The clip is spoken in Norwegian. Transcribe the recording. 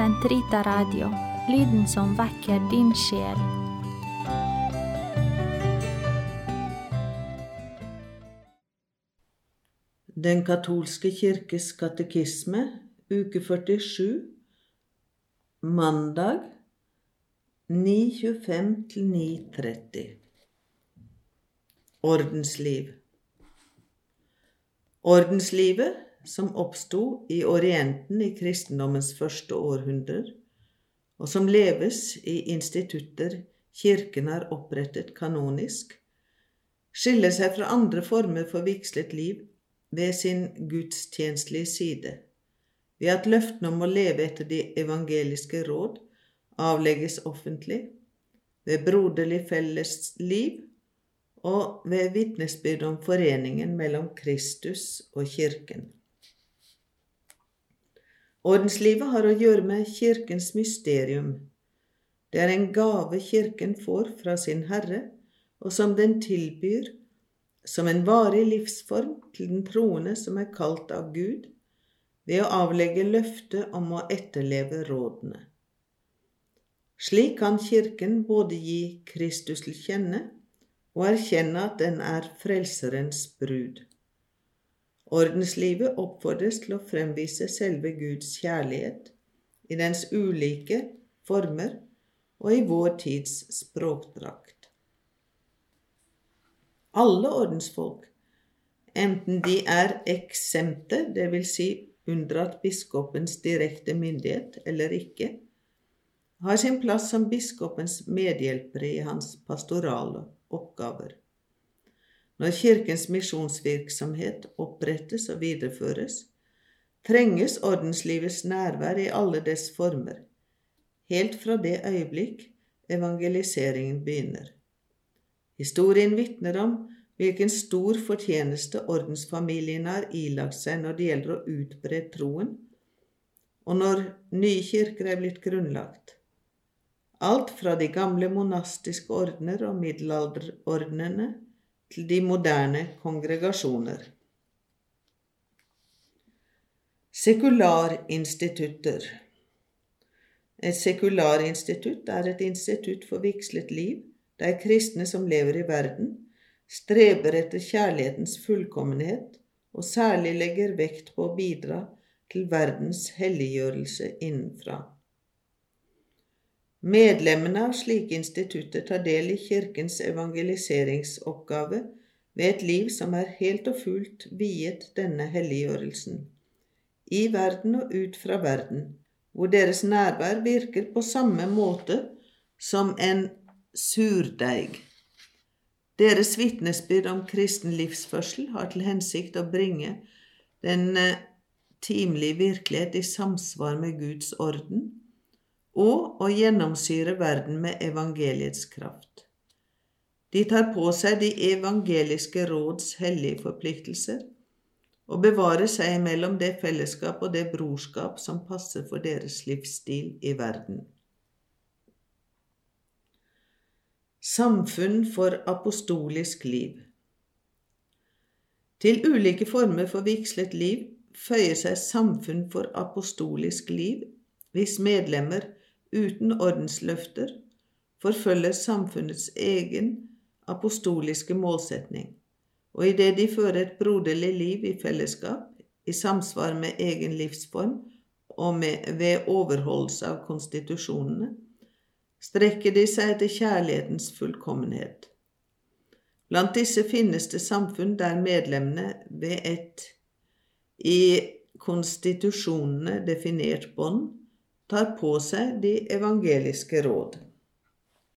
Sentrita Radio, lyden som vekker din sjel. Den katolske kirkes katekisme, uke 47, mandag 9.25-9.30. Ordensliv. Ordenslivet, som oppsto i Orienten i kristendommens første århundrer, og som leves i institutter kirken har opprettet kanonisk, skiller seg fra andre former for vigslet liv ved sin gudstjenestelige side, ved at løftene om å leve etter de evangeliske råd avlegges offentlig, ved broderlig fellesliv og ved vitnesbyrd om foreningen mellom Kristus og Kirken. Ordenslivet har å gjøre med Kirkens mysterium. Det er en gave Kirken får fra sin Herre, og som den tilbyr som en varig livsform til den troende som er kalt av Gud, ved å avlegge løftet om å etterleve rådene. Slik kan Kirken både gi Kristus til kjenne og erkjenne at den er Frelserens brud. Ordenslivet oppfordres til å fremvise selve Guds kjærlighet i dens ulike former og i vår tids språkdrakt. Alle ordensfolk, enten de er eksemte, dvs. Si unndratt biskopens direkte myndighet eller ikke, har sin plass som biskopens medhjelpere i hans pastorale oppgaver. Når Kirkens misjonsvirksomhet opprettes og videreføres, trenges ordenslivets nærvær i alle dess former, helt fra det øyeblikk evangeliseringen begynner. Historien vitner om hvilken stor fortjeneste ordensfamilien har ilagt seg når det gjelder å utbre troen, og når nye kirker er blitt grunnlagt. Alt fra de gamle monastiske ordener og middelalderordnene til de moderne kongregasjoner. Sekularinstitutter Et sekularinstitutt er et institutt for vigslet liv der kristne som lever i verden, streber etter kjærlighetens fullkommenhet og særlig legger vekt på å bidra til verdens helliggjørelse innenfra. Medlemmene av slike institutter tar del i Kirkens evangeliseringsoppgave ved et liv som er helt og fullt viet denne helliggjørelsen, i verden og ut fra verden, hvor deres nærvær virker på samme måte som en surdeig. Deres vitnesbyrd om kristen livsførsel har til hensikt å bringe den eh, timelige virkelighet i samsvar med Guds orden og å gjennomsyre verden med evangeliets kraft. De tar på seg de evangeliske råds hellige forpliktelser og bevarer seg mellom det fellesskap og det brorskap som passer for deres livsstil i verden. Samfunn for apostolisk liv Til ulike former for vigslet liv føyer seg Samfunn for apostolisk liv, hvis medlemmer uten ordensløfter forfølger samfunnets egen apostoliske målsetning, og idet de fører et broderlig liv i fellesskap, i samsvar med egen livsform og med, ved overholdelse av konstitusjonene, strekker de seg etter kjærlighetens fullkommenhet. Blant disse finnes det samfunn der medlemmene ved et i konstitusjonene definert bånd tar på seg de evangeliske råd.